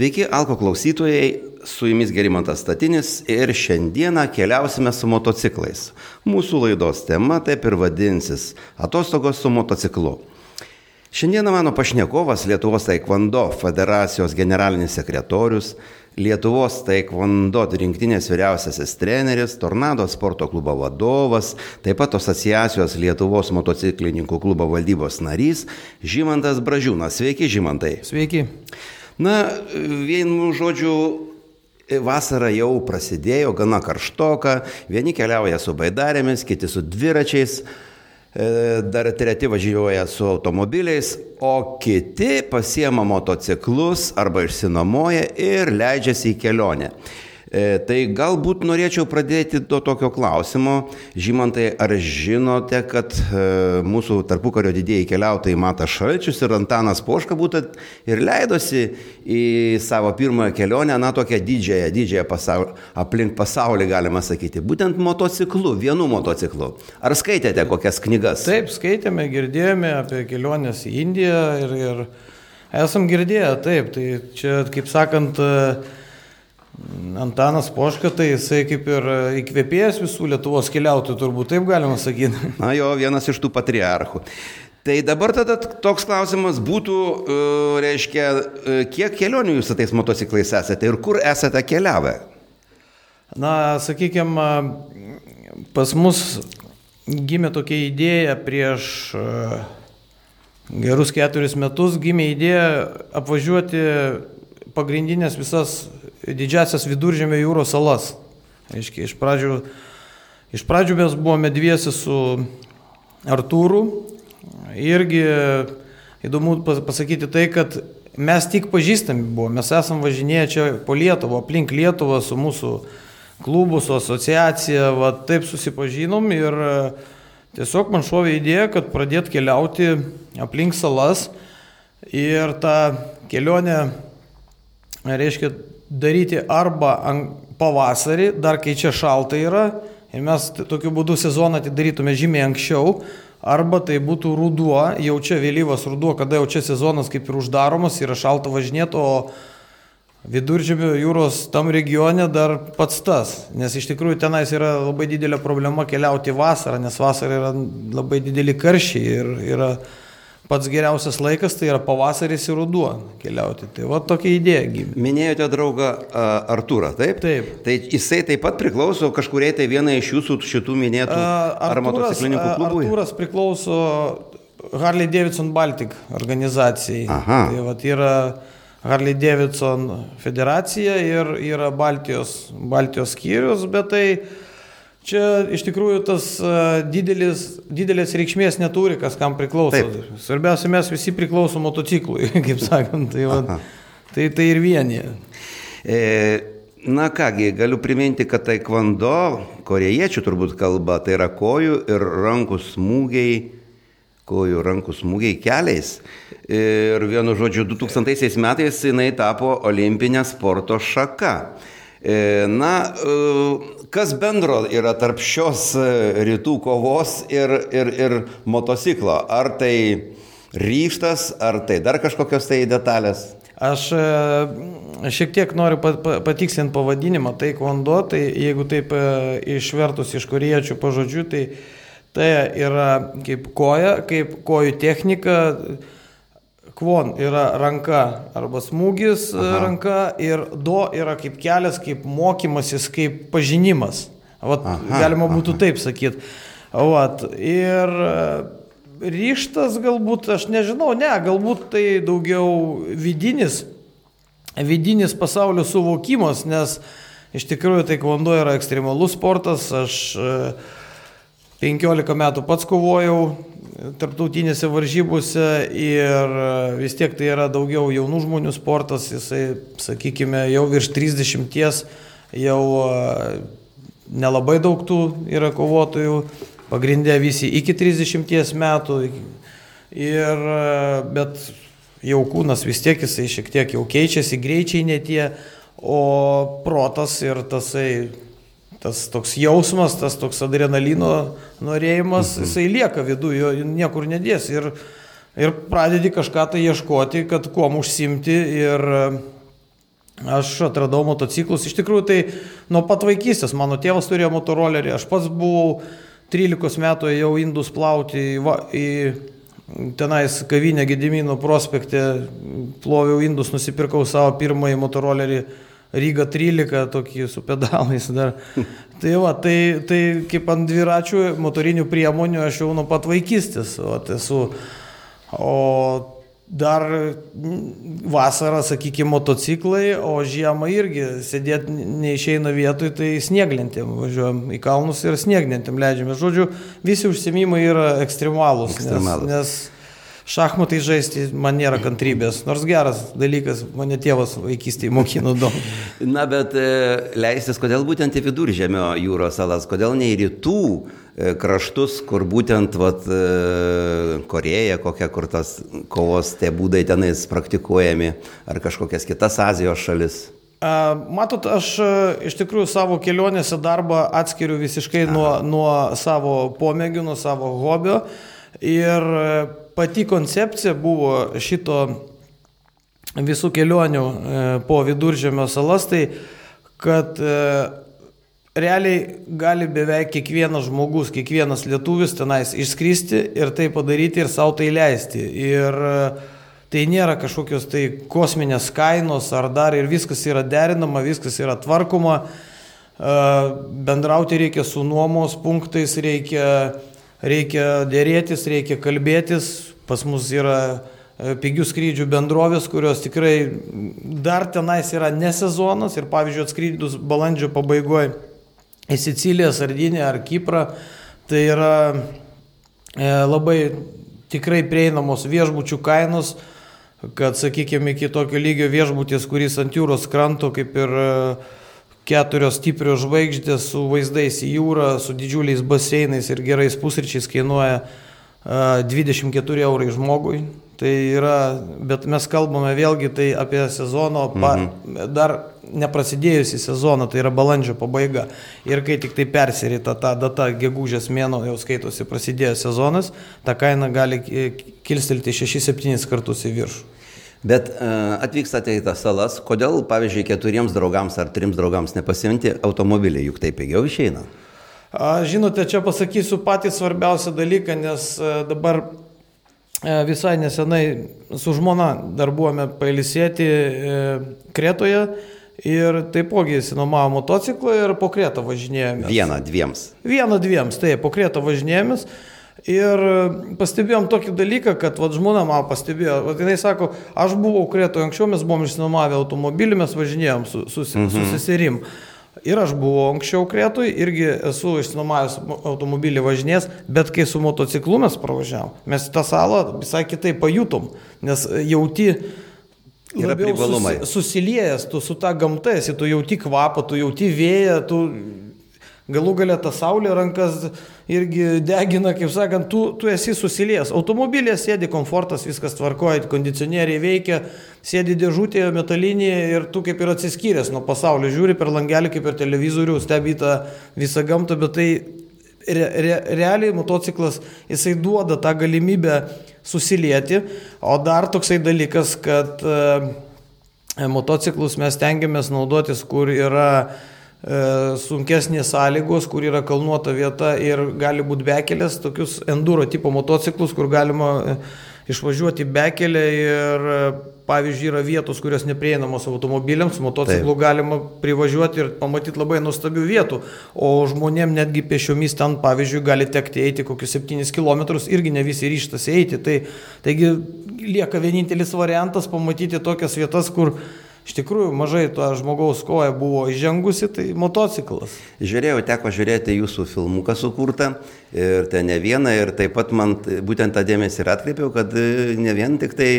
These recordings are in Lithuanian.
Sveiki, Alko klausytojai, su jumis Gerimantas Statinis ir šiandieną keliausime su motociklais. Mūsų laidos tema taip ir vadinsis - atostogos su motociklu. Šiandieną mano pašnekovas Lietuvos Taekwondo federacijos generalinis sekretorius, Lietuvos Taekwondo rinktinės vyriausiasis treneris, Tornado sporto klubo vadovas, taip pat asociacijos Lietuvos motociklininkų klubo valdybos narys Žymantas Bražiūnas. Sveiki, Žymantai. Sveiki. Na, vienu žodžiu, vasara jau prasidėjo, gana karštoka, vieni keliauja su baidarėmis, kiti su dviračiais, e, dar treti važiuoja su automobiliais, o kiti pasiema motociklus arba išsinamoja ir leidžiasi į kelionę. E, tai galbūt norėčiau pradėti nuo tokio klausimo. Žymantai, ar žinote, kad e, mūsų tarpukario didėjai keliautojai Matas Šalčius ir Antanas Poška būtent ir leidosi į savo pirmąją kelionę, na tokią didžiąją, didžiąją pasaulį, aplink pasaulį, galima sakyti, būtent motociklu, vienu motociklu. Ar skaitėte kokias knygas? Taip, skaitėme, girdėjome apie keliones į Indiją ir, ir esam girdėję, taip, tai čia, kaip sakant, Antanas Poška, tai jisai kaip ir įkvėpėjas visų Lietuvos keliautojų, turbūt taip galima sakyti. Na jo, vienas iš tų patriarchų. Tai dabar tada toks klausimas būtų, e, reiškia, e, kiek kelionių jūs tais motociklais esate ir kur esate keliavę? Na, sakykime, pas mus gimė tokia idėja prieš e, gerus keturis metus, gimė idėja apvažiuoti pagrindinės visas didžiasias viduržėmio jūros salas. Aiškiai, iš pradžių, iš pradžių mes buvome dviesi su Artūru. Irgi įdomu pasakyti tai, kad mes tik pažįstami buvome, mes esam važinėję čia po Lietuvą, aplink Lietuvą su mūsų klubu, su asociacija, va taip susipažinom ir tiesiog man šovė idėja, kad pradėt keliauti aplink salas ir tą kelionę, reiškia, daryti arba pavasarį, dar kai čia šalta yra, ir mes tokiu būdu sezoną atidarytume žymiai anksčiau, arba tai būtų ruduo, jau čia vėlyvas ruduo, kada jau čia sezonas kaip ir uždaromas, yra šalta važinėti, o viduržėmio jūros tam regione dar pats tas, nes iš tikrųjų tenais yra labai didelė problema keliauti vasarą, nes vasarą yra labai dideli karščiai ir yra pats geriausias laikas tai yra pavasaris ir ruduo keliauti. Tai va tokia idėja gimė. Minėjote draugą Arturą, taip? Taip. Tai jisai taip pat priklauso kažkuriai tai vienai iš jūsų šitų minėtų Arturas, ar motociklininkų klubų? Arturas priklauso Harley Davidson Baltic organizacijai. Aha. Tai va yra Harley Davidson federacija ir yra Baltijos, Baltijos skyrius, bet tai Čia iš tikrųjų tas didelis, didelės reikšmės neturi, kas kam priklauso. Taip. Svarbiausia, mes visi priklausom motociklui, kaip sakant. Tai, va, tai, tai ir vienyje. E, na kągi, galiu priminti, kad taekwondo, korejiečių turbūt kalba, tai yra kojų ir rankų smūgiai, kojų rankų smūgiai keliais. Ir vienu žodžiu, 2000 metais jinai tapo olimpinė sporto šaka. E, na, e, kas bendro yra tarp šios e, rytų kovos ir, ir, ir motociklo? Ar tai ryštas, ar tai dar kažkokios tai detalės? Aš e, šiek tiek noriu patikslinti pavadinimą. Kvondo, tai jeigu taip e, išvertus iš koriečių pažodžių, tai tai yra kaip koja, kaip kojų technika. Kvon yra ranka arba smūgis e, Aha. ranka ir do yra kaip kelias, kaip mokymasis, kaip pažinimas. Vat, aha, galima būtų aha. taip sakyti. Vat, ir e, ryštas galbūt, aš nežinau, ne, galbūt tai daugiau vidinis, vidinis pasaulio suvokimas, nes iš tikrųjų tai kvondo yra ekstremalus sportas, aš 15 e, metų pats kovojau, tarptautinėse varžybose ir e, vis tiek tai yra daugiau jaunų žmonių sportas, jisai, sakykime, jau virš 30, jau e, nelabai daug tų yra kovotojų, pagrindė visi iki 30 metų, ir, e, bet jau kūnas vis tiek jisai šiek tiek jau keičiasi, greičiai netie, o protas ir tasai tas toks jausmas, tas toks adrenalino norėjimas, mhm. jisai lieka viduje, niekur nedės. Ir, ir pradedi kažką tai ieškoti, kad kuom užsimti ir aš atradau motociklus. Iš tikrųjų, tai nuo pat vaikystės mano tėvas turėjo motorolerį, aš pats buvau 13 metų jau indus plauti į, į tenais kavinę Gedimino prospekte, ploviau indus, nusipirkau savo pirmąjį motorolerį Ryga 13, tokį su pedalais dar. Tai va, tai, tai kaip ant dviračių motorinių priemonių aš jau nuo pat vaikystės va, esu. O dar vasarą, sakykime, motociklai, o žiemą irgi sėdėti neišeina vietoj, tai snieglentėm važiuojam į kalnus ir snieglentėm leidžiame. Žodžiu, visi užsimimai yra ekstremalūs. Ekstremalūs. Nes, nes šachmatai žaisti man nėra kantrybės, nors geras dalykas, mane tėvas vaikystėje mokino daug. Na, bet leistis, kodėl būtent į viduržėmio jūros salas, kodėl ne į rytų kraštus, kur būtent vat, Koreja, kokia, kur tas kovos tie būdai tenais praktikuojami, ar kažkokias kitas Azijos šalis. Matot, aš iš tikrųjų savo kelionėse darbą atskiriu visiškai nuo, nuo savo pomėgių, nuo savo hobio. Ir pati koncepcija buvo šito visų kelionių e, po viduržėmio salas, tai kad e, realiai gali beveik kiekvienas žmogus, kiekvienas lietuvis tenais išskristi ir tai padaryti ir savo tai leisti. Ir tai nėra kažkokios tai kosminės kainos ar dar ir viskas yra derinama, viskas yra tvarkoma, bendrauti reikia su nuomos punktais, reikia reikia dėrėtis, reikia kalbėtis. Pas mus yra pigių skrydžių bendrovės, kurios tikrai dar tenais yra nesezonas ir pavyzdžiui atskrydus balandžio pabaigoje į Siciliją, Sardinę ar Kiprą, tai yra e, labai tikrai prieinamos viešbučių kainos, kad, sakykime, iki tokio lygio viešbutis, kuris ant jūros kranto, kaip ir e, keturios stiprios žvaigždės su vaizdais į jūrą, su didžiuliais baseinais ir gerais pusryčiais kainuoja 24 eurai žmogui. Tai yra, bet mes kalbame vėlgi tai apie sezono, pa, mhm. dar neprasidėjusi sezoną, tai yra balandžio pabaiga. Ir kai tik tai persirita ta data, gegužės mėno jau skaitosi prasidėjo sezonas, ta kaina gali kilstelti 6-7 kartus į viršų. Bet uh, atvykstate į tas salas, kodėl, pavyzdžiui, keturiems draugams ar trims draugams nepasimti automobilį, juk tai pigiau išeina? Žinote, čia pasakysiu patį svarbiausią dalyką, nes a, dabar a, visai nesenai su žmona dar buvome pailsėti e, Kretoje ir taipogi įsinomavo motociklą ir po Kretą važinėjomės. Vieną, dviems. Vieną, dviems, taip, po Kretą važinėjomės. Ir pastebėjom tokį dalyką, kad vat, žmona man pastebėjo, vat, jinai sako, aš buvau Kretoje anksčiau, mes buvom išsinuomavę automobilį, mes važinėjom su, su, mhm. su seserim. Ir aš buvau anksčiau Kretui, irgi esu išsinuomavęs automobilį važinės, bet kai su motociklu mes pravažiavom, mes tą salą visai kitai pajutom, nes jauti labiau susi, susiliejęs tu su ta gamta, esi, tu jauti kvapą, tu jauti vėją, tu Galų galę ta saulė rankas irgi degina, kaip sakant, tu, tu esi susilies. Automobilė sėdi komfortas, viskas tvarkoja, kondicionieriai veikia, sėdi dėžutėje metalinėje ir tu kaip ir atsiskyręs nuo pasaulio, žiūri per langelį kaip per televizorių, stebi tą visą gamtą, bet tai re, re, realiai motociklas jisai duoda tą galimybę susilieti, o dar toksai dalykas, kad e, motociklus mes tengiamės naudotis, kur yra sunkesnės sąlygos, kur yra kalnuota vieta ir gali būti bekelės, tokius enduro tipo motociklus, kur galima e, išvažiuoti bekelę ir e, pavyzdžiui yra vietos, kurios neprieinamos automobiliams, motociklu Taip. galima privažiuoti ir pamatyti labai nuostabių vietų, o žmonėm netgi pešiomis ten, pavyzdžiui, gali tekti eiti kokius 7 km, irgi ne visi ryštasi eiti. Tai, taigi lieka vienintelis variantas pamatyti tokias vietas, kur iš tikrųjų mažai to žmogaus koja buvo įžengusi, tai motociklas. Žiūrėjau, teko žiūrėti jūsų filmuką sukurtą ir ten ne vieną ir taip pat man būtent tą dėmesį ir atkreipiau, kad e, ne vien tik tai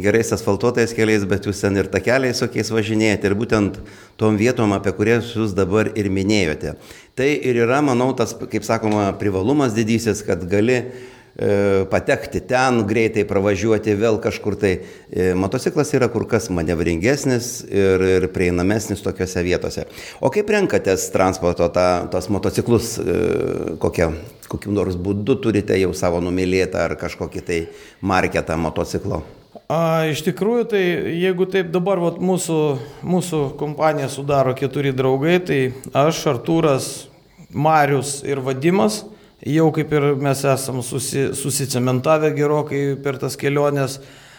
gerais asfaltuotais keliais, bet jūs ten ir takeliais tokiais važinėjate ir būtent tom vietom, apie kurias jūs dabar ir minėjote. Tai ir yra, manau, tas, kaip sakoma, privalumas didysis, kad gali patekti ten, greitai pravažiuoti vėl kažkur tai. E, motociklas yra kur kas manevringesnis ir, ir prieinamesnis tokiuose vietose. O kaip renkatės transporto, ta, tos motociklus, e, kokią, kokiu nors būdu turite jau savo numylėtą ar kažkokį tai marketą motociklo? A, iš tikrųjų, tai jeigu taip dabar vat, mūsų, mūsų kompaniją sudaro keturi draugai, tai aš, Artūras, Marius ir Vadimas, jau kaip ir mes esam susi, susicementavę gerokai per tas keliones,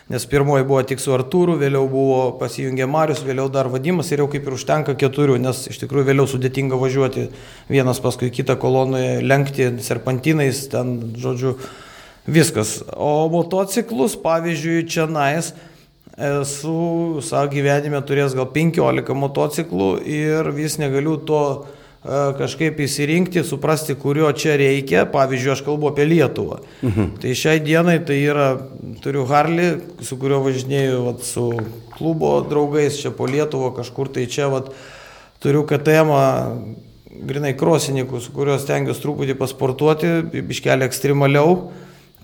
nes pirmoji buvo tik su Artūru, vėliau buvo pasijungę Marius, vėliau dar Vadimas ir jau kaip ir užtenka keturių, nes iš tikrųjų vėliau sudėtinga važiuoti vienas paskui kitą kolonoje, lenkti serpantinais, ten, žodžiu, Viskas. O motociklus, pavyzdžiui, čia nais, esu savo gyvenime turėjęs gal 15 motociklų ir vis negaliu to kažkaip įsirinkti, suprasti, kurio čia reikia. Pavyzdžiui, aš kalbu apie Lietuvą. Mhm. Tai šiai dienai tai yra, turiu Harley, su kuriuo važinėjau vat, su klubo draugais čia po Lietuvą kažkur, tai čia vat, turiu KTM, grinai krosininkų, su kuriuo stengiuosi truputį pasportuoti, biškelį ekstremaliau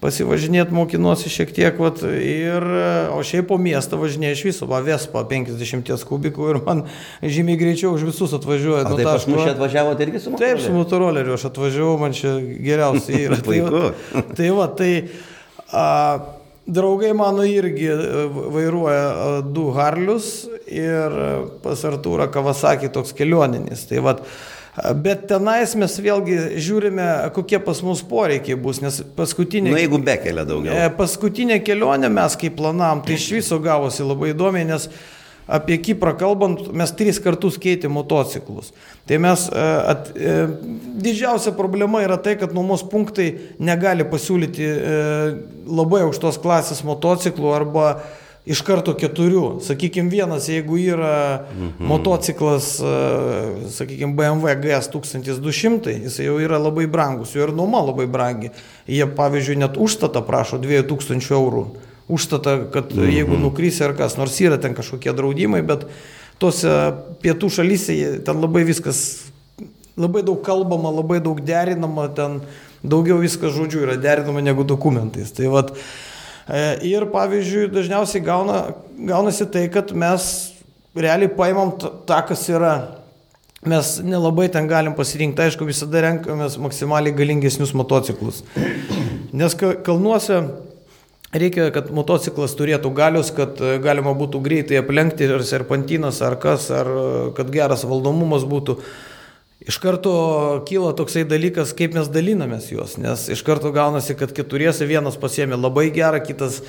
pasivažinėti mokinuosi šiek tiek, vat, ir, o šiaip po miestą važinėju iš viso, va Vespa 50 kubikų ir man žymiai greičiau už visus atvažiuoja. O tai pas mus čia atvažiavote irgi su motoroleriu? Taip, su motoroleriu aš atvažiavau, man čia geriausiai yra. tai, va, tai va, tai a, draugai mano irgi vairuoja du Harlius ir pas Artūrą Kavasakį toks kelioninis. Tai va, Bet tenais mes vėlgi žiūrime, kokie pas mus poreikiai bus, nes paskutinė... Na, nu, jeigu bekelia daugiau. E, paskutinė kelionė mes kaip planavom, tai iš viso gavosi labai įdomiai, nes apie Kiprą kalbant, mes tris kartus keitėm motociklus. Tai mes, e, at, e, didžiausia problema yra tai, kad nuomos punktai negali pasiūlyti labai aukštos klasės motociklų arba iš karto keturių. Sakykime, vienas, jeigu yra mhm. motociklas, sakykime, BMW GS 1200, jis jau yra labai brangus, jo ir nuoma labai brangi. Jie, pavyzdžiui, net užstatą prašo 2000 eurų. Užstatą, kad mhm. jeigu nukrysi ar kas, nors yra ten kažkokie draudimai, bet tose pietų šalyse ten labai viskas, labai daug kalbama, labai daug derinama, ten daugiau viskas žodžiu yra derinama negu dokumentais. Tai vat, uh, ir pavyzdžiui, dažniausiai gauna, gaunasi tai, kad mes realiai paimam tą, kas yra. Mes nelabai ten galim pasirinkti, aišku, visada renkamės maksimaliai galingesnius motociklus. Nes kalnuose reikia, kad motociklas turėtų galius, kad e, galima būtų greitai aplenkti ar serpantinas, ar kas, ar e, kad geras valdomumas būtų. Iš karto kyla toksai dalykas, kaip mes dalinamės juos, nes iš karto gaunasi, kad keturiese vienas pasiemė labai gerą, kitas,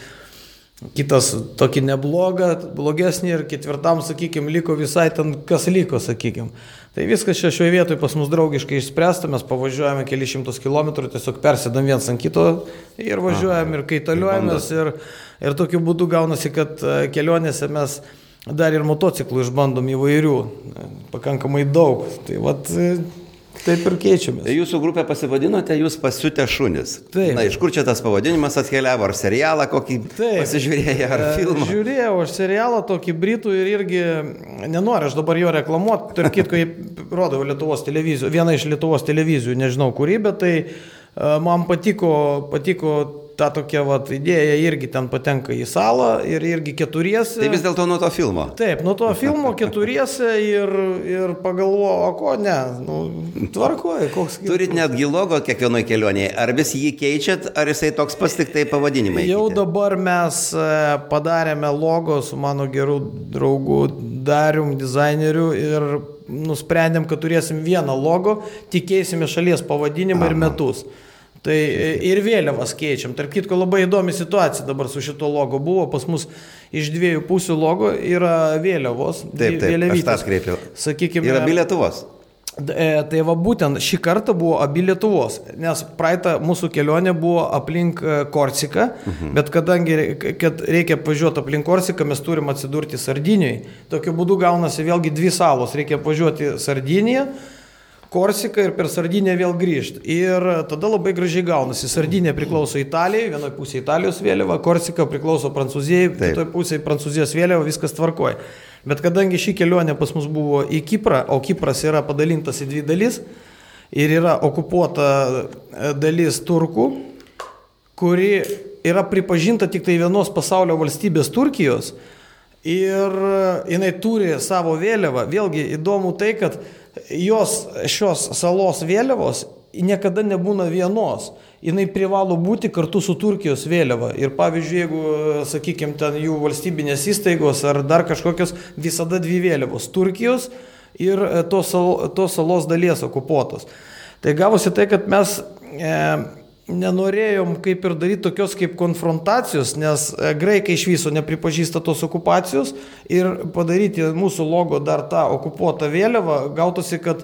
kitas tokį neblogą, blogesnį ir ketvirtam, sakykime, liko visai ten, kas liko, sakykime. Tai viskas čia šioje vietoje pas mus draugiškai išspręsta, mes pavažiuojame keli šimtus kilometrų, tiesiog persėdam viens ant kito ir važiuojam ir kaitaliuojamės ir, ir tokiu būdu gaunasi, kad e, kelionėse mes dar ir motociklų išbandom įvairių, pakankamai daug. Tai vat, taip ir keičiamės. Jūsų grupę pasivadinote, jūs pasiutę šunis. Taip. Na, iš kur čia tas pavadinimas atkeliavo? Ar serialą kokį taip. pasižiūrėjai, ar e, filmą? Žiūrėjau, aš serialą tokį britų ir irgi nenoriu aš dabar jo reklamuoti. Tark kitko, rodau Lietuvos televizijų, vieną iš Lietuvos televizijų, nežinau kurį, bet tai man patiko, patiko ta tokia vat, idėja irgi ten patenka į salą ir irgi keturiese. Tai vis dėlto nuo to filmo. Taip, nuo to filmo keturiese ir, ir pagalvoju, o ko ne, nu, tvarkoju, koks. Turit netgi logo kiekvienoje kelionėje, ar vis jį keičiat, ar jisai toks pas tik tai pavadinimai? Jau kiti? dabar mes e, padarėme logo su mano geru draugu Darium, dizaineriu ir nusprendėm, kad turėsim vieną logo, tikėsime šalies pavadinimą Aha. ir metus. Tai ir vėliavas keičiam. Tark kitko, labai įdomi situacija dabar su šito logo buvo. Pas mus iš dviejų pusių logo yra vėliavos. Taip, taip, aš tą skreipiau. Sakykime. Ir abi Lietuvos. E, tai va būtent šį kartą buvo abi Lietuvos, nes praeitą mūsų kelionė buvo aplink e, Korsiką, mhm. bet kadangi kad reikia važiuoti aplink Korsiką, mes turim atsidurti Sardinijoje. Tokiu būdu gaunasi vėlgi dvi salos, reikia važiuoti Sardiniją Korsika ir per Sardinę vėl grįžti. Ir tada labai gražiai gaunasi. Sardinė priklauso Italijai, vienoje pusėje Italijos vėliava, Korsika priklauso Prancūzijai, kitoje pusėje Prancūzijos vėliava, viskas tvarkoja. Bet kadangi ši kelionė pas mus buvo į Kiprą, o Kipras yra padalintas į dvi dalis ir yra okupuota e, dalis turkų, kuri yra pripažinta tik tai vienos pasaulio valstybės Turkijos ir jinai turi savo vėliavą. Vėlgi įdomu tai, kad jos šios salos vėliavos niekada nebūna vienos. Jis privalo būti kartu su Turkijos vėliava. Ir pavyzdžiui, jeigu, sakykime, ten jų valstybinės įstaigos ar dar kažkokios, visada dvi vėliavos - Turkijos ir e, tos, sal, tos salos dalies okupuotos. Tai gavosi tai, kad mes e, nenorėjom kaip ir daryti tokios kaip konfrontacijos, nes e, graikai iš viso nepripažįsta tos okupacijos ir padaryti mūsų logo dar tą okupuotą vėliavą, gautųsi, kad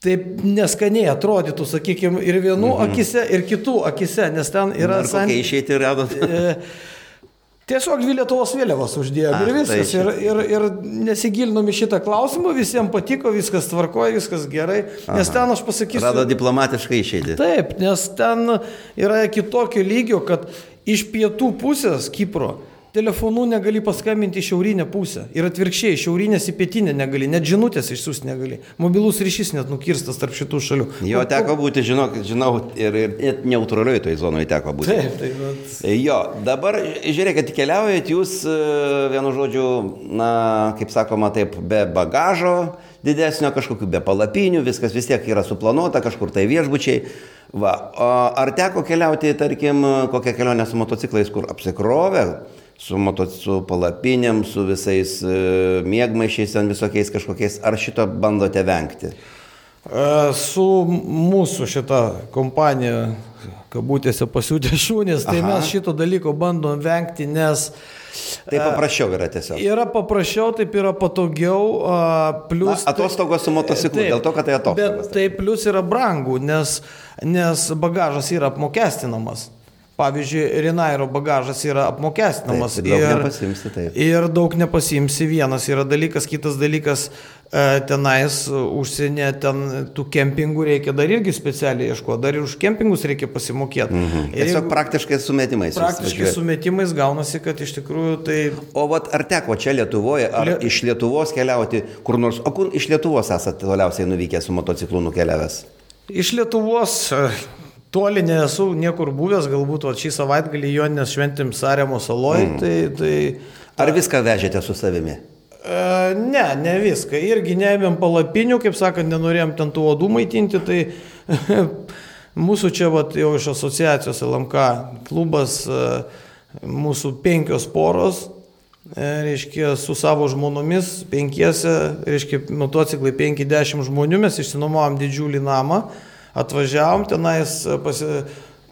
taip neskaniai atrodytų, sakykime, ir vienų mhm. akise, ir kitų akise, nes ten yra... Ar kokia išeiti radot? E, Tiesiog dvi Lietuvos vėliavos uždėjom ir viskas. Tai ir, ir, ir nesigilinom į šitą klausimą, visiems patiko, viskas tvarkoja, viskas gerai. Aha. Nes ten aš pasakysiu. Rado diplomatiškai išeiti. Taip, nes ten yra kitokio lygio, kad iš pietų pusės Kipro telefonu negali paskambinti į šiaurinę pusę. Ir atvirkščiai, šiaurinės į pietinę negali, net žinutės išsiųsti negali. Mobilus ryšys net nukirstas tarp šitų šalių. Jo, teko būti, žinau, žinau ir, ir net neutralioj toj zonoje teko būti. Taip, taip. Bet... Jo, dabar žiūrėkit, keliaujat jūs, e, vienu žodžiu, na, kaip sakoma, taip, be bagažo didesnio, kažkokių be palapinių, viskas vis tiek yra suplanuota, kažkur tai viešbučiai. Va, ar teko keliauti, tarkim, kokią kelionę su motociklais, kur apsikrovė, su, moto, su palapinėm, su visais e, mėgmaišiais, ten visokiais kažkokiais, ar šito bandote vengti? E, su mūsų šita kompanija, kabutėse pasiūtė šūnis, tai Aha. mes šito dalyko bandom vengti, nes Tai e, paprasčiau yra tiesiog. Yra paprasčiau, taip yra patogiau, plus... Na, atostogos su motociklu, taip, dėl to, kad tai atostogos. Bet tai plus yra brangu, nes, nes bagažas yra apmokestinamas. Pavyzdžiui, Rinairo bagažas yra apmokestinamas taip, ir, daug nepasimsi, taip. ir daug nepasimsi. Vienas yra dalykas, kitas dalykas, e, tenais užsienė, ten tų kempingų reikia dar irgi specialiai ieškoti, dar ir už kempingus reikia pasimokėti. Mhm. Ir Tiesiog jeigu, praktiškai sumetimais. Praktiškai sumetimais gaunasi, kad iš tikrųjų tai... O vat, ar teko čia Lietuvoje, ar Liet... iš Lietuvos keliauti kur nors, o kur iš Lietuvos esate toliausiai nuvykę su motociklu nukeliavęs? Iš Lietuvos Toli nesu niekur buvęs, galbūt o šį savaitgalį Joninės šventim Saremo saloje. Mm. Tai, tai, Ar viską vežėte su savimi? E, ne, ne viską. Irgi neėmėm palapinių, kaip sakant, nenorėjom ten tų odų maitinti. Tai mūsų čia vat, jau iš asociacijos LMK klubas, e, mūsų penkios poros, e, reiškia, su savo žmonomis, penkiese, reiškia, motociklai 50 žmonių, mes išsinuomavom didžiulį namą atvažiavom tenais, e, pasi,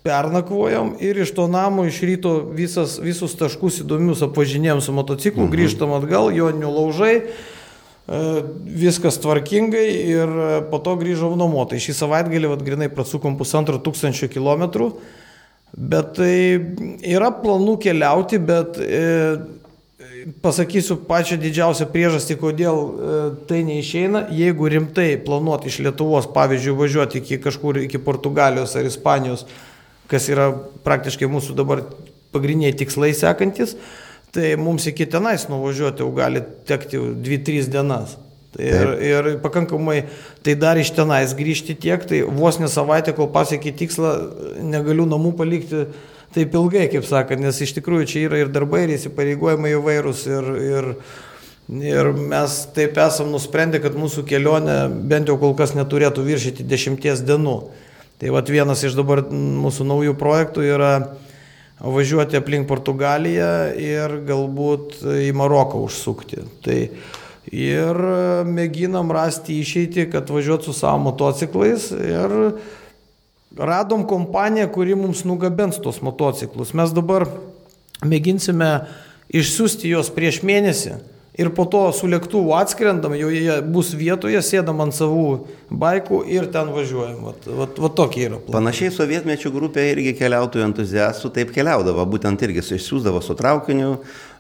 pernakvojom ir iš to namo iš ryto visas, visus taškus įdomius apvažinėjom su motociklu, mhm. grįžtam atgal, joninių laužai, e, viskas tvarkingai ir e, po to grįžom namo. Tai šį savaitgalį, vad grinai, prasukom pusantro tūkstančio kilometrų, bet tai yra planų keliauti, bet e, pasakysiu pačią didžiausią priežastį, kodėl e, tai neišeina. Jeigu rimtai planuoti iš Lietuvos, pavyzdžiui, važiuoti iki kažkur, iki Portugalijos ar Ispanijos, kas yra praktiškai mūsų dabar pagrindiniai tikslai sekantis, tai mums iki tenais nuvažiuoti jau gali tekti 2-3 dienas. Tai ir, ir pakankamai, tai dar iš tenais grįžti tiek, tai vos ne savaitę, kol pasiekė tikslą, negaliu namų palikti taip ilgai, kaip sakant, nes iš tikrųjų čia yra ir darbai, ir įsipareigojimai įvairūs, ir, ir, ir mes taip esam nusprendę, kad mūsų kelionė bent jau kol kas neturėtų viršyti dešimties dienų. Tai vat vienas iš dabar mūsų naujų projektų yra važiuoti aplink Portugaliją ir galbūt į Maroką užsukti. Tai ir mėginam rasti išeitį, kad važiuot su savo motociklais ir radom kompaniją, kuri mums nugabens tos motociklus. Mes dabar mėginsime išsiųsti juos prieš mėnesį ir po to su lėktuvu atskrendam, jau jie bus vietoje, sėdam ant savų baikų ir ten važiuojam. Vat, vat, vat tokie yra planai. Panašiai sovietmečių grupė irgi keliautojų entuziastų taip keliaudavo, būtent irgi išsiųsdavo su traukiniu,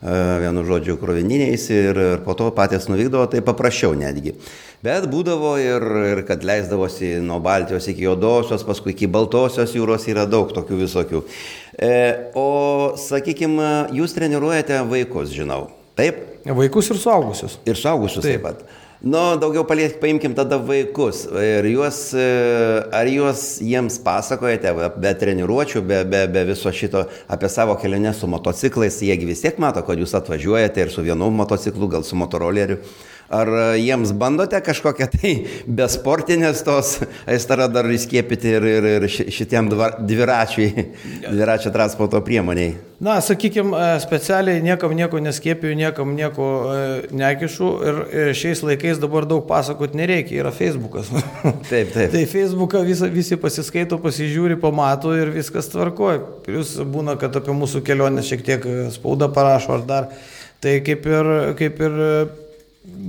e, vienu žodžiu, krovininiais ir, ir po to patys nuvykdavo, tai paprasčiau netgi. Bet būdavo ir, ir kad leisdavosi nuo Baltijos iki Jodosios, paskui iki Baltosios jūros yra daug tokių visokių. E, o sakykime, jūs treniruojate vaikus, žinau. Taip? Vaikus ir suaugusius. Ir suaugusius taip, taip pat. Nu, daugiau paliek, paimkim tada vaikus. Ir juos, e, ar juos jiems pasakojate, be treniruočių, be, be, be viso šito apie savo keliones su motociklais, jiegi vis tiek mato, kad jūs atvažiuojate ir su vienu motociklu, gal su motoroleriu, Ar e, jiems bandote kažkokią tai besportinės tos aistrą dar įskiepyti ir, ir, ir šitiem dviračiui, dviračio transporto priemoniai? Na, sakykime, specialiai niekam nieko neskėpiu, niekam nieko e, nekišu ir šiais laikais dabar daug pasakot nereikia, yra Facebookas. Taip, taip. tai Facebooką visi, visi pasiskaito, pasižiūri, pamato ir viskas tvarkoja. Plius būna, kad apie mūsų kelionę šiek tiek spauda parašo ar dar. Tai kaip ir, kaip ir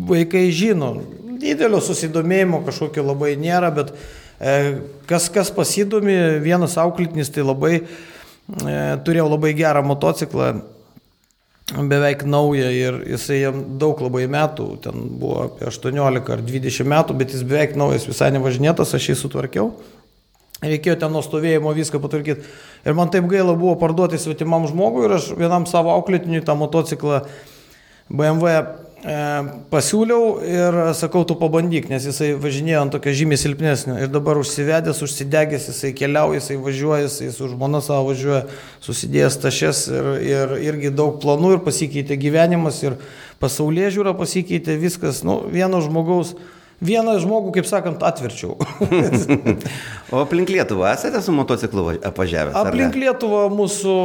vaikai žino, didelio susidomėjimo kažkokio labai nėra, bet e, kas, kas pasidomi, vienas auklitinis tai labai, e, turėjau labai gerą motociklą, beveik naują ir jisai jam daug labai metų, ten buvo apie 18 ar 20 metų, bet jis beveik naujas, visai nevažinėtas, aš jį sutvarkiau. Reikėjo ten nuo stovėjimo viską patvarkyti. Ir man taip gaila buvo parduoti svetimam žmogui ir aš vienam savo auklėtiniui tą motociklą BMW pasiūliau ir sakau, tu pabandyk, nes jisai važinėjo ant tokio žymiai silpnesnio ir dabar užsivedęs, užsidegęs, jisai keliauja, jisai važiuoja, jisai su žmona savo važiuoja, susidėjęs tašes ir, ir irgi daug planų ir pasikeitė gyvenimas ir pasaulyje žiūra pasikeitė viskas, nu, vieno žmogaus. Vieną žmogų, kaip sakant, atverčiau. o aplink Lietuvą esate su motociklu apvažiavęs? Aplink Lietuvą mūsų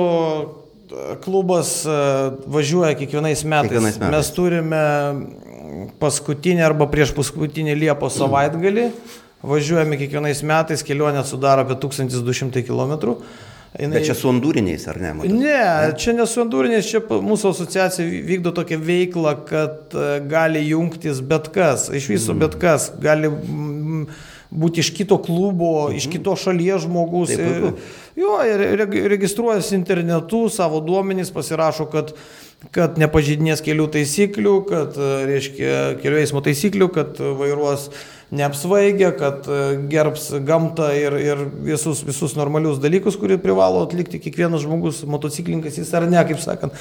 klubas e, važiuoja kiekvienais metais. kiekvienais metais. Mes turime paskutinį arba prieš paskutinį Liepos savaitgalį. Važiuojame kiekvienais metais, kelionė sudaro apie 1200 km. Jinai... Bet čia su endūriniais, ar ne? Matot? Ne, čia ne su endūriniais, čia mūsų asociacija vykdo tokią veiklą, kad e, gali jungtis bet kas, iš viso mm. bet kas, gali būti iš kito klubo, mhm. iš kitos šalies žmogus. Taip, taip. Jo, ir registruojasi internetu, savo duomenys pasirašo, kad, kad nepažydinės kelių taisyklių, kad, reiškia, kelių eismo taisyklių, kad vairuos neapsvaigę, kad gerbs gamtą ir, ir visus, visus normalius dalykus, kurį privalo atlikti kiekvienas žmogus, motociklininkas jis ar ne, kaip sakant.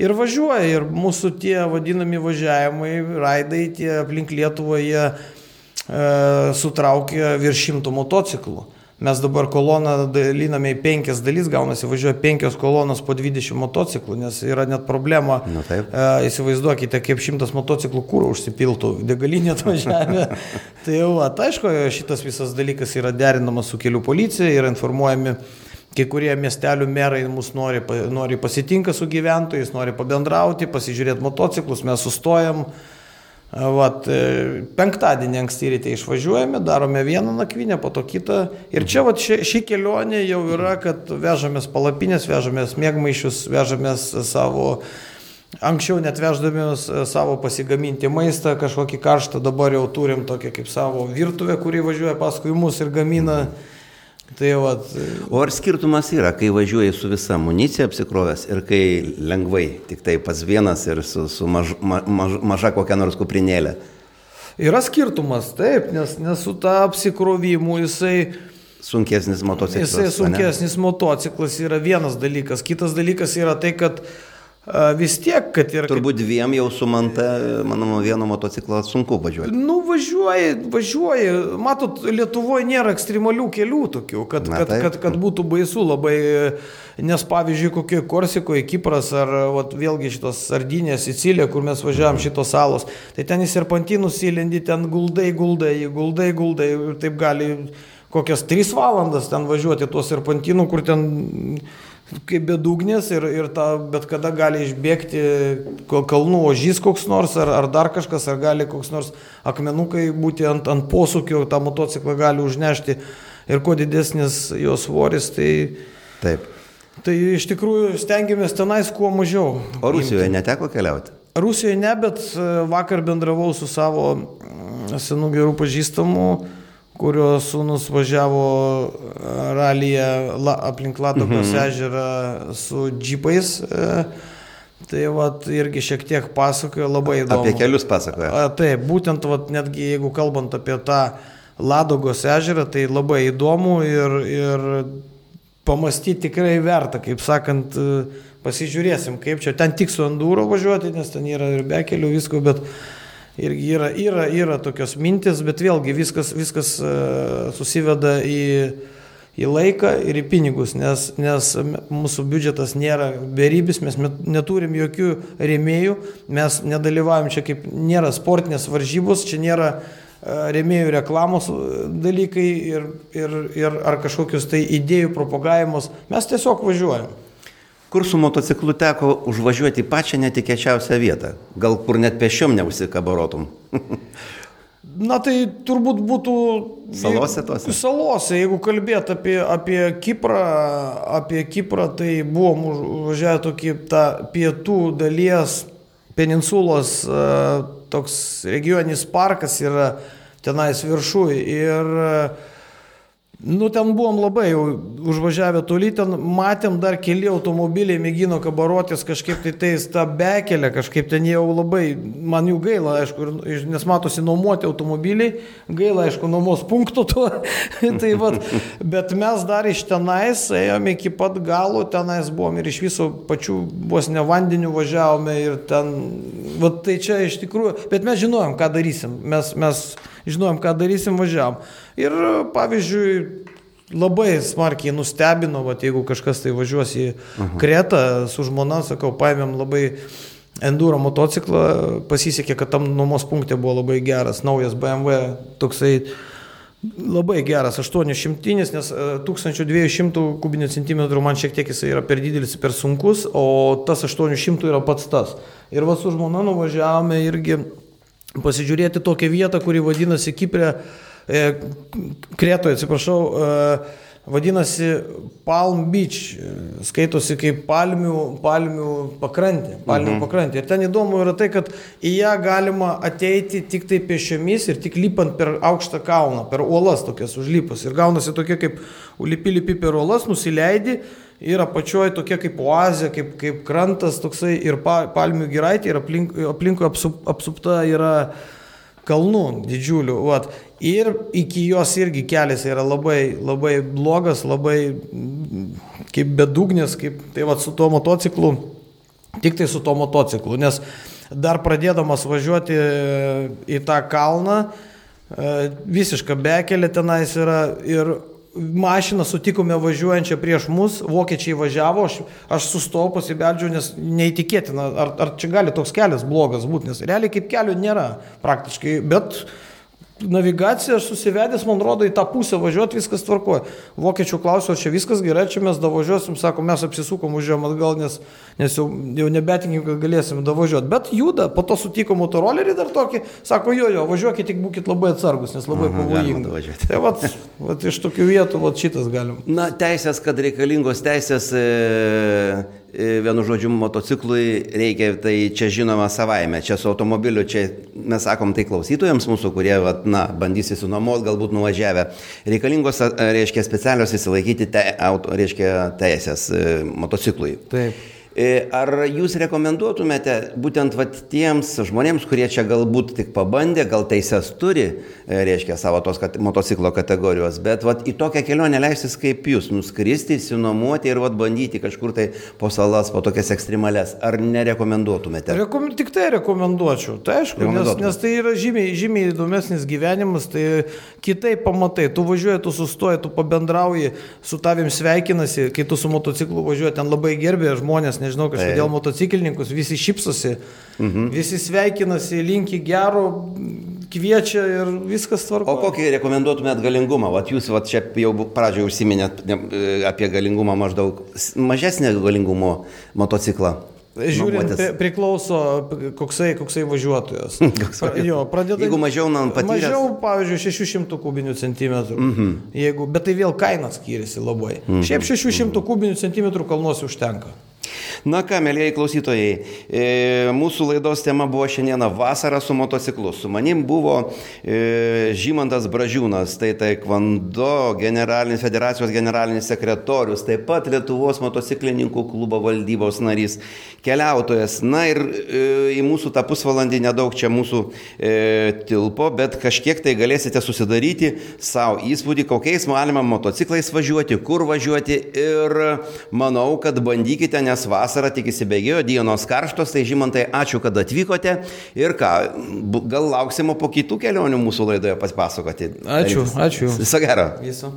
Ir važiuoja, ir mūsų tie vadinami važiavimai, raidai, tie aplink Lietuvą, jie e, sutraukia virš šimtų motociklų. Mes dabar koloną daliname į penkias dalis, gaunasi važiuoja penkios kolonos po 20 motociklų, nes yra net problema. Nu, taip. e, įsivaizduokite, kaip šimtas motociklų kūro užsipiltų, degalinė atvažiavę. tai jau, tai aišku, šitas visas dalykas yra derinamas su kelių policija, yra informuojami Kai kurie miestelių merai mus nori, nori pasitinka su gyventojais, nori pabendrauti, pasižiūrėti motociklus, mes sustojam, Vat, e, penktadienį anksti ryte išvažiuojame, darome vieną nakvynę, po to kitą. Ir čia vat, ši, ši kelionė jau yra, kad vežamės palapinės, vežamės mėgmaišius, vežamės savo, anksčiau net veždamės savo pasigaminti maistą, kažkokį karštą, dabar jau turim tokią kaip savo virtuvę, kuri važiuoja paskui mus ir gamina. Mhm Tai vat... O ar skirtumas yra, kai važiuoji su visa amunicija apsikrovęs ir kai lengvai, tik tai pats vienas ir su, su maž, ma, maž, maža kokia nors kuprinėlė? Yra skirtumas, taip, nes, nes su ta apsikrovimu jisai... Sunkesnis motociklas. Jisai sunkesnis motociklas yra vienas dalykas. Kitas dalykas yra tai, kad vis tiek, kad ir... Turbūt dviem jau su manta, manau, vieno motociklo sunku važiuoti. Nu, važiuoji, važiuoji. Matot, Lietuvoje nėra ekstremalių kelių tokių, kad, Na, kad, taip. kad, kad būtų baisu labai. Nes pavyzdžiui, kokioje Korsikoje, Kipras ar vat, vėlgi šitos Sardinė, Sicilija, kur mes važiavam šitos salos, tai ten į serpantinus įlendi, ten guldai, guldai, guldai, guldai ir taip gali kokias 3 valandas ten važiuoti tuo serpantinu, kur ten kaip bedugnės ir, ir ta, bet kada gali išbėgti kalnų ožys koks nors, ar, ar dar kažkas, ar gali koks nors akmenukai būti ant, ant posūkio, tą motociklą gali užnešti ir kuo didesnis jo svoris, tai... Taip. Tai iš tikrųjų stengiamės tenais kuo mažiau. O Rusijoje imti. neteko keliauti? Rusijoje ne, bet e, vakar bendravau su savo senų gerų pažįstamų kurio sūnus važiavo e, ralyje la, aplink Latokos mhm. ežerą su džipais. E, tai vat, irgi šiek tiek pasakojo, labai įdomu. Apie kelius pasakojo. Taip, būtent vat, netgi jeigu kalbant apie tą Ladogos ežerą, tai labai įdomu ir, ir pamastyti tikrai verta, kaip sakant, e, pasižiūrėsim, kaip čia ten tik su Andūro važiuoti, nes ten yra ir be kelių visko, bet irgi yra, yra, yra tokios mintis, bet vėlgi viskas, viskas uh, susiveda į, į laiką ir į pinigus, nes, nes mūsų biudžetas nėra beribis, mes neturim jokių rėmėjų, mes nedalyvaujam čia kaip nėra sportinės varžybos, čia nėra e, rėmėjų reklamos dalykai ir, ir, ir ar kažkokius tai idėjų propagavimus, mes tiesiog važiuojam. Kur su motociklu teko užvažiuoti pačią netikėčiausią vietą? Gal kur net pešiom neužsikabarotum? Na tai turbūt būtų... Salose tos? Salose, jeigu kalbėt apie, apie Kiprą, apie Kiprą, tai buvom užvažiavę tokį tą pietų dalies peninsulos toks regioninis parkas yra tenais viršui ir uh, Nu, ten buvom labai jau užvažiavę toli, ten matėm dar keli automobiliai mėgino kabarotis kažkaip tai tais tą bekelę, kažkaip ten jau labai, man jų gaila, aišku, nes matosi nuomoti automobiliai, gaila, aišku, nuomos punktų to. tai vat, bet mes dar iš tenais ėjome iki pat galo, tenais buvom ir iš viso pačių vos ne vandenių važiavome ir ten, vat, tai čia iš tikrųjų, bet mes žinojom, ką darysim, mes, mes žinojom, ką darysim, važiavom. Ir pavyzdžiui, labai smarkiai nustebino, va, jeigu kažkas tai važiuos į Aha. Kretą su žmona, sakau, paėmėm labai enduro motociklą, pasisekė, kad tam nuomos punktė buvo labai geras, naujas BMW, toksai labai geras 800, nes 1200 kubinių centimetrų man šiek tiek jis yra per didelis, per sunkus, o tas 800 yra pats tas. Ir va su žmona nuvažiavome irgi pasižiūrėti tokią vietą, kuri vadinasi Kiprė E, Kretoje, atsiprašau, e, vadinasi Palm Beach, skaitosi kaip palmių, palmių pakrantė, palmių mhm. pakrantė. Ir ten įdomu yra tai, kad į ją galima ateiti tik tai pešiomis ir tik lipant per aukštą kalną, per uolas tokias užlipas. Ir gaunasi tokia kaip lipi lipi per uolas, nusileidi ir apačioje tokia kaip oazė, kaip, kaip krantas toksai ir pa, palmių giraitė ir aplink, aplinkui apsup, apsupta yra kalnų didžiulių. Vat. Ir iki jos irgi kelias yra labai, labai blogas, labai kaip bedugnis, kaip tai vat su tuo motociklu, tik tai su tuo motociklu, nes dar pradėdamas važiuoti į tą kalną, e, visiška bekelė tenais yra ir mašiną sutikome važiuojančią prieš mus, vokiečiai važiavo, aš, aš sustojau, pasibeldžiau, nes neįtikėtina, ar, ar čia gali toks kelias blogas būti, nes realiai kaip kelio nėra praktiškai, bet navigacija, aš susivedęs, man rodo, į tą pusę važiuoti, viskas tvarkoja. Vokiečių klausiau, čia viskas gerai, čia mes davažiuosim, sako, mes apsisukom, važiuojam atgal, nes, nes jau, jau nebetikim, kad galėsim davažiuoti. Bet juda, po to sutiko motorolerį dar tokį, sako, jo, jo, važiuokit, tik būkite labai atsargus, nes labai pavojinga. Tai vat, vat iš tokių vietų, vat šitas galim. Na, teisės, kad reikalingos teisės. E, vienu žodžiu, motociklui reikia, tai čia žinoma savaime, čia su automobiliu, čia mes sakom tai klausytojams mūsų, kurie, vat, na, bandys įsinuomoti, galbūt nuvažiavę. Reikalingos, reiškia, specialios įsilaikyti, te, auto, reiškia, teisės e, motociklui. Taip. E, ar jūs rekomenduotumėte būtent vat, tiems žmonėms, kurie čia galbūt tik pabandė, gal teises turi, e, reiškia savo tos kat, motociklo kategorijos, bet vat, į tokią kelionę leistis kaip jūs, nuskristi, sinuomuoti ir vat, bandyti kažkur tai po salas, po tokias ekstremales, ar nerekomenduotumėte? Rekom, tik tai rekomenduočiau, tai aišku, nes, nes tai yra žymiai, žymiai įdomesnis gyvenimas, tai kitaip pamatai, tu važiuoji, tu sustoji, tu pabendrauji, su tavim sveikinasi, kai tu su motociklu važiuoji, ten labai gerbė žmonės, nes nežinau, kažkodėl tai. motociklininkus, visi šypsosi, mhm. visi sveikinasi, linki gero, kviečia ir viskas tvarko. O kokį rekomenduotumėt galingumą? Vat jūs vat čia jau pradžioje užsiminėt apie galingumą maždaug mažesnį galingumo motociklą. Žiūrint, nuomotis. priklauso, koksai, koksai važiuotojas. jo, pradeda, Jeigu mažiau, man patyręs. Mažiau, pavyzdžiui, 600 kubinių centimetrų. Mm -hmm. Jeigu, bet tai vėl kaina skiriasi labai. Mm -hmm. Šiaip 600 mm -hmm. kubinių centimetrų kalnuose užtenka. Na ką, mėlyjei klausytojai, e, mūsų laidos tema buvo šiandieną vasara su motociklu. Su manim buvo e, Žymantas Bražiūnas, tai Taekwondo generalinis federacijos generalinis sekretorius, taip pat Lietuvos motociklininkų klubo valdybos narys, keliautojas. Na ir e, į mūsų tą pusvalandį nedaug čia mūsų e, tilpo, bet kažkiek tai galėsite susidaryti savo įspūdį, kokiais galima motociklais važiuoti, kur važiuoti ir manau, kad bandykite, nes vasara vasara tik įsibėgėjo, dienos karštos, tai žymantai, ačiū, kad atvykote ir ką, gal lauksime po kitų kelionių mūsų laidoje pasipasakoti. Ačiū, ačiū. Viso gero. Viso.